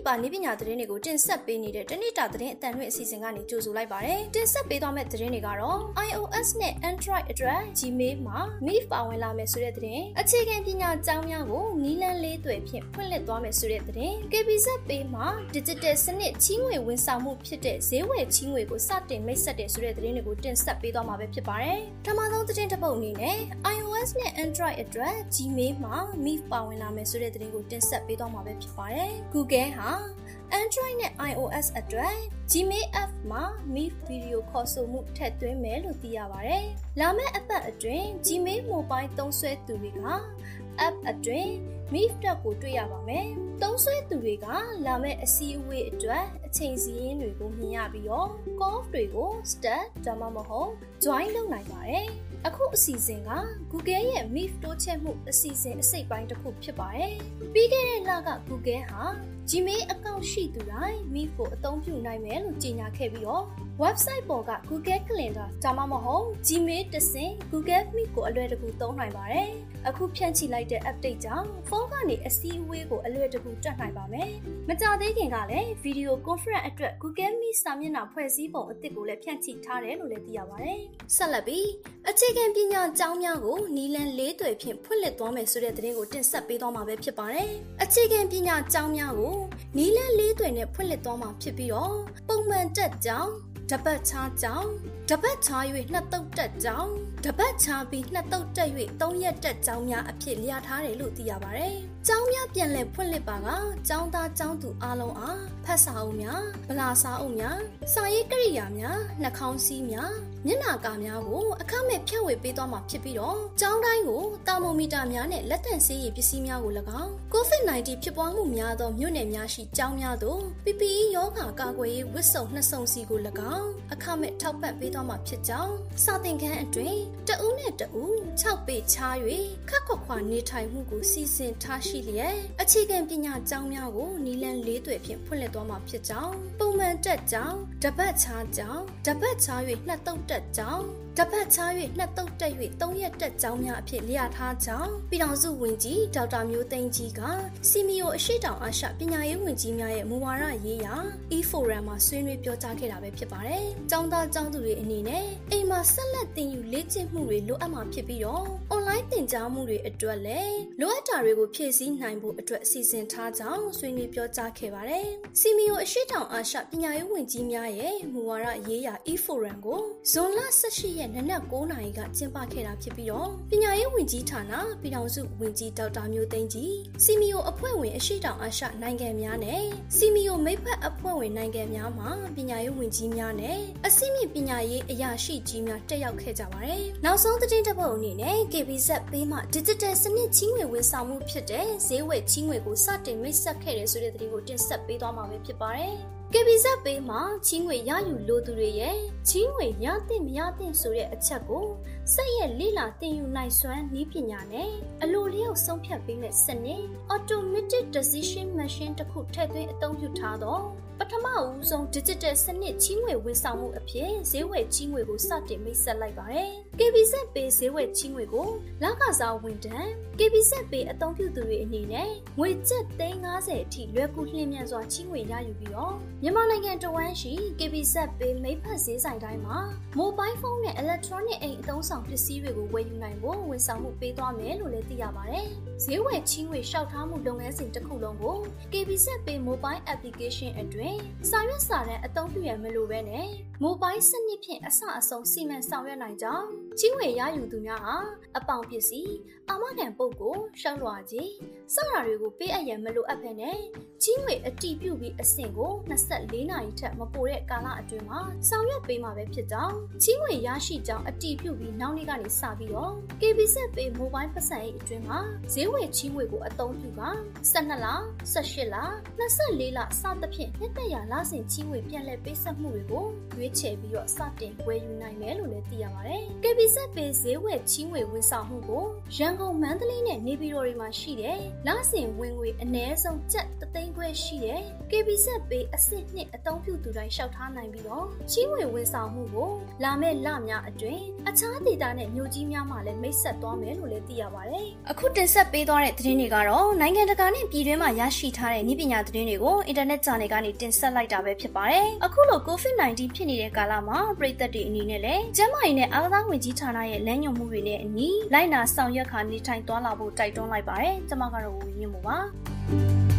ပြည်ပနည်းပညာသတင်းတွေကိုတင်ဆက်ပေးနေတဲ့တနေ့တာသတင်းအတန်လွင့်အစီအစဉ်ကနေကြိုဆိုလိုက်ပါတယ်။တင်ဆက်ပေးသွားမယ့်သတင်းတွေကတော့ iOS နဲ့ Android အတွက် Gmail မှာ Meet ပါဝင်လာမယ်ဆိုတဲ့သတင်း။အခြေခံပညာကျောင်းများကိုနီးလန်းလေးတွေဖြင့်ဖွင့်လှစ်သွားမယ်ဆိုတဲ့သတင်း။ KBZ Pay မှာ Digital စနစ်ချီးငွေဝန်ဆောင်မှုဖြစ်တဲ့ဈေးဝယ်ချီးငွေကိုစတင်မိတ်ဆက်တဲ့ဆိုတဲ့သတင်းတွေကိုတင်ဆက်ပေးသွားမှာပဲဖြစ်ပါတယ်။ပထမဆုံးသတင်းတစ်ပုဒ်အနေနဲ့ iOS နဲ့ Android အတွက် Gmail မှာ Meet ပါဝင်လာမယ်ဆိုတဲ့သတင်းကိုတင်ဆက်ပေးသွားမှာပဲဖြစ်ပါတယ်။ Google ဟာ Android နဲ့ iOS အတွက် Gmail app မှာ Meet Video ခေါ်ဆိုမှုထည့်သွင်းမယ်လို့သိရပါတယ်။လာမယ့်အပတ်အတွင်း Gmail Mobile သုံးစွဲသူတွေက app အတွင်း Meet တက်ကိုတွေ့ရပါမယ်။သုံးစွဲသူတွေကလာမယ့်အစည်းအဝေးအတွက်အချိန်စီးရင်တွေကိုမြင်ရပြီးတော့ call တွေကို start ဒါမှမဟုတ် join လုပ်နိုင်ပါတယ်။အခုအစီအစဉ်က Google ရဲ့ Meet တိုးချဲ့မှုအစီအစဉ်အစိတ်ပိုင်းတစ်ခုဖြစ်ပါတယ်။ပြီးခဲ့တဲ့လက Google ဟာ Gmail အကောင့်ရှိသူတိုင်း Meet ကိုအသုံးပြုနိုင်မယ်လို့ကြေညာခဲ့ပြီးတော့ website ပေါ်က Google Calendar ဒါမှမဟုတ် Gmail တဆင့် Google Meet ကိုအလွယ်တကူသုံးနိုင်ပါတယ်။အခုဖြန့်ချိလိုက်တဲ့ update ကြောင့်ဖုန်းကနေအစည်းအဝေးကိုအလွယ်တကူတက်နိုင်ပါမယ်။မကြသေးခင်ကလည်း Video Conference အတွက် Google Meet စာမျက်နှာဖွဲ့စည်းပုံအသစ်ကိုလည်းဖြန့်ချိထားတယ်လို့လည်းသိရပါတယ်။ဆက်လက်ပြီးအခြေခံပညာကျောင်းများကိုနီလန်လေးတွေဖြင့်ဖွင့်လှစ်သွားမယ်ဆိုတဲ့သတင်းကိုတင်ဆက်ပေးသွားမှာပဲဖြစ်ပါတယ်။အခြေခံပညာကျောင်းများကိုနီလန်လေးတွေနဲ့ဖွင့်လှစ်သွားမှာဖြစ်ပြီးတော့ပုံမှန်တက်ကျောင်းတပတ်ချားကြောင်းတပတ်ချား၍နှစ်တုပ်တက်ကြောင်းတပတ်ချားပြီးနှစ်တုပ်တက်၍သုံးရက်တက်ကြောင်းများအဖြစ်လျာထားတယ်လို့သိရပါတယ်။ကျောင်းများပြန်လည်ဖွင့်လှစ်ပါကကျောင်းသားကျောင်းသူအားလုံးအားဖတ်စာအုပ်များဗလာစာအုပ်များစာရေးကိရိယာများနှာခေါင်းစည်းများမျက်နှာကာများကိုအခမဲ့ဖြန့်ဝေပေးသွားမှာဖြစ်ပြီးတော့ကျောင်းတိုင်းကိုတာမိုမီတာများနဲ့လက်တန့်ဆေးရည်ပစ္စည်းများကို၎င်း COVID-19 ဖြစ်ပွားမှုများသောမြို့နယ်များရှိကျောင်းများသို့ PPE ရောဂါကာကွယ်ရေးဝတ်စုံနှစ်စုံစီကို၎င်းအခမဲ့ထောက်ပံ့ပေးသွားမှာဖြစ်ကြောင်းစာသင်ခန်းအတွင်းတဦးနဲ့တဦး6ပေချား၍ခက်ခွက်ခွာနေထိုင်မှုကိုစီစဉ်ထားရှိလျက်အခြေခံပညာကျောင်းများကိုနီလန်လေးတွေဖြင့်ဖွင့်လှစ်သွားမှာဖြစ်ကြောင်းပုံ မှန်တက်ကျောင်းတပတ်ချားကျောင်းတပတ်ချား၍နှစ်တုပ်တက်ကျောင်းတပတ်ချား၍နှစ်တုပ်တက်၍သုံးရက်တက်ကျောင်းများအဖြစ်လျာထားကြောင်းပြည်ထောင်စုဝန်ကြီးဒေါက်တာမျိုးသိန်းကြီးကစီမီယိုအရှိတောင်အာရှပညာရေးဝန်ကြီးများရဲ့မူဝါဒရေးရာ e-forum မှာဆွေးနွေးပြောကြားခဲ့တာပဲဖြစ်ပါတယ်။ကျောင်းသားကျောင်းသူတွေအနေနဲ့အိမ်မှာဆက်လက်သင်ယူလေ့ကျင့်မှုတွေလိုအပ်မှာဖြစ်ပြီးတော့ online သင်ကြားမှုတွေအတွက်လည်းလိုအပ်တာတွေကိုဖြည့်ဆည်းနိုင်ဖို့အတွက်အစီအစဉ်ထားကြောင်းဆွေးနွေးပြောကြားခဲ့ပါတယ်။စီမီယိုအရှိတောင်အာရှပညာရေးဝန်ကြီးများရဲ့မူဝါဒရေးရာ e-forum ကိုဇွန်လ18ရက်နနက်9:00နာရီကကျင်းပခဲ့တာဖြစ်ပြီးတော့ပညာရေးဝန်ကြီးဌာနပြည်ထောင်စုဝန်ကြီးဒေါက်တာမျိုးသိန်းကြီးစီမီယိုအဖွဲ့ဝင်အရှိတောင်အာရှနိုင်ငံများနဲ့စီမီယိုမိဖက်အဖွဲ့ဝင်နိုင်ငံများမှာပညာရေးဝန်ကြီးများနဲ့အစိမ့်ပညာရေးအရာရှိကြီးများတက်ရောက်ခဲ့ကြပါတယ်။နောက်ဆုံးသတင်းတစ်ပုဒ်အနေနဲ့ KBZ ပေးမှ Digital စနစ်ချင်းငွေဝန်ဆောင်မှုဖြစ်တဲ့ဈေးဝယ်ချင်းငွေကိုစတင်မိတ်ဆက်ခဲ့တယ်ဆိုတဲ့သတင်းကိုတင်ဆက်ပေးသွားမှာဖြစ်ပါတယ်။ KBZ ပေးမှာချင်းငွေရယူလိုသူတွေရဲ့ချင်းငွေရသင့်မရသင့်ဆိုတဲ့အချက်ကို စက်ရဲ့လိလာတင်ယူနိုင်စွမ်းနည်းပညာနဲ့အလိုလျောက်ဆုံးဖြတ်ပေးမဲ့စနစ် Automatic Decision Machine တစ်ခုထည့်သွင်းအသုံးပြုထားတော့ပထမဦးဆုံး digital စနစ်ချီးငွေဝန်ဆောင်မှုအဖြစ်ဈေးဝယ်ချီးငွေကိုစတင်မိတ်ဆက်လိုက်ပါတယ်။ KBZ Pay ဈေးဝယ်ချီးငွေကိုလကစားဝန်ထမ်း KBZ Pay အသုံးပြုသူတွေအနေနဲ့ငွေကျပ်350အထိလွယ်ကူလျင်မြန်စွာချီးငွေရယူပြီးတော့မြန်မာနိုင်ငံတဝန်းရှိ KBZ Pay မိဖက်ဈေးဆိုင်တိုင်းမှာ mobile phone နဲ့ electronic အိမ်အသုံးဆောင်ပစ္စည်းတွေကိုဝယ်ယူနိုင်ဖို့ဝန်ဆောင်မှုပေးသွားမယ်လို့လည်းသိရပါတယ်။ဈေးဝယ်ချီးငွေလျှောက်ထားမှုလုပ်ငန်းစဉ်တစ်ခုလုံးကို KBZ Pay mobile application အတွင်းစာရွက်စာတမ်းအသုံးပြုရမလို့ပဲနဲ့မိုဘိုင်းစနစ်ဖြင့်အဆအဆုံးစီမံဆောင်ရွက်နိုင်ကြောင်းကြီးဝေရယူသူများဟာအပေါင်ပစ္စည်းအာမခံပုတ်ကိုရှောက်လွှာကြီးစတာတွေကိုပေးအပ်ရန်မလိုအပ်ဘဲနဲ့ကြီးဝေအတီးပြုတ်ပြီးအဆင့်ကို24နာရီထက်မပိုတဲ့ကာလအတွင်းမှာဆောင်ရွက်ပေးမှာပဲဖြစ်ကြောင်းကြီးဝေရရှိကြောင်းအတီးပြုတ်ပြီးနောက်နေ့ကနေစပြီးတော့ KBZ Pay Mobile ပတ်စံရေးအတွင်းမှာဈေးဝယ်ကြီးဝေကိုအသုံးပြုက12လ18လ24လစသဖြင့်နှစ်သက်ရာလစဉ်ကြီးဝေပြန်လည်ပေးဆက်မှုတွေကိုရွေးချယ်ပြီးတော့စတင်ဝယ်ယူနိုင်မယ်လို့လည်းသိရပါတယ်။ KB KB ဆက်ပေဈေးဝယ်ချီးငွေဝန်ဆောင်မှုကိုရန်ကုန်မန္တလေးနဲ့နေပြည်တော်တွေမှာရှိတယ်။လစဉ်ဝင်ငွေအနည်းဆုံးကျပ်3သိန်းခွဲရှိတယ်။ KB ဆက်ပေအစစ်နှစ်အသုံးပြုသူတိုင်းလျှောက်ထားနိုင်ပြီးတော့ချီးငွေဝန်ဆောင်မှုကိုလာမယ့်လများအတွင်းအခြားဒေသနဲ့မြို့ကြီးများမှာလည်းမိတ်ဆက်သွားမယ်လို့လည်းသိရပါတယ်။အခုတင်ဆက်ပေးသွားတဲ့သတင်းတွေကတော့နိုင်ငံတကာနဲ့ပြည်တွင်းမှာရရှိထားတဲ့နည်းပညာသတင်းတွေကိုအင်တာနက်ဂျာနယ်ကနေတင်ဆက်လိုက်တာပဲဖြစ်ပါတယ်။အခုလို COVID-19 ဖြစ်နေတဲ့ကာလမှာပြည်သက်တွေအနေနဲ့လည်းကျန်းမာရေးနဲ့အားကစားဝင်ကြီးဌာနရဲ့လမ်းညွှန်မှုတွေနဲ့အညီလိုက်နာဆောင်ရွက်ခါနေထိုင်သွားလာဖို့တိုက်တွန်းလိုက်ပါတယ်။ကျွန်မကတော့ဝင်းမြင့်မို့ပါ။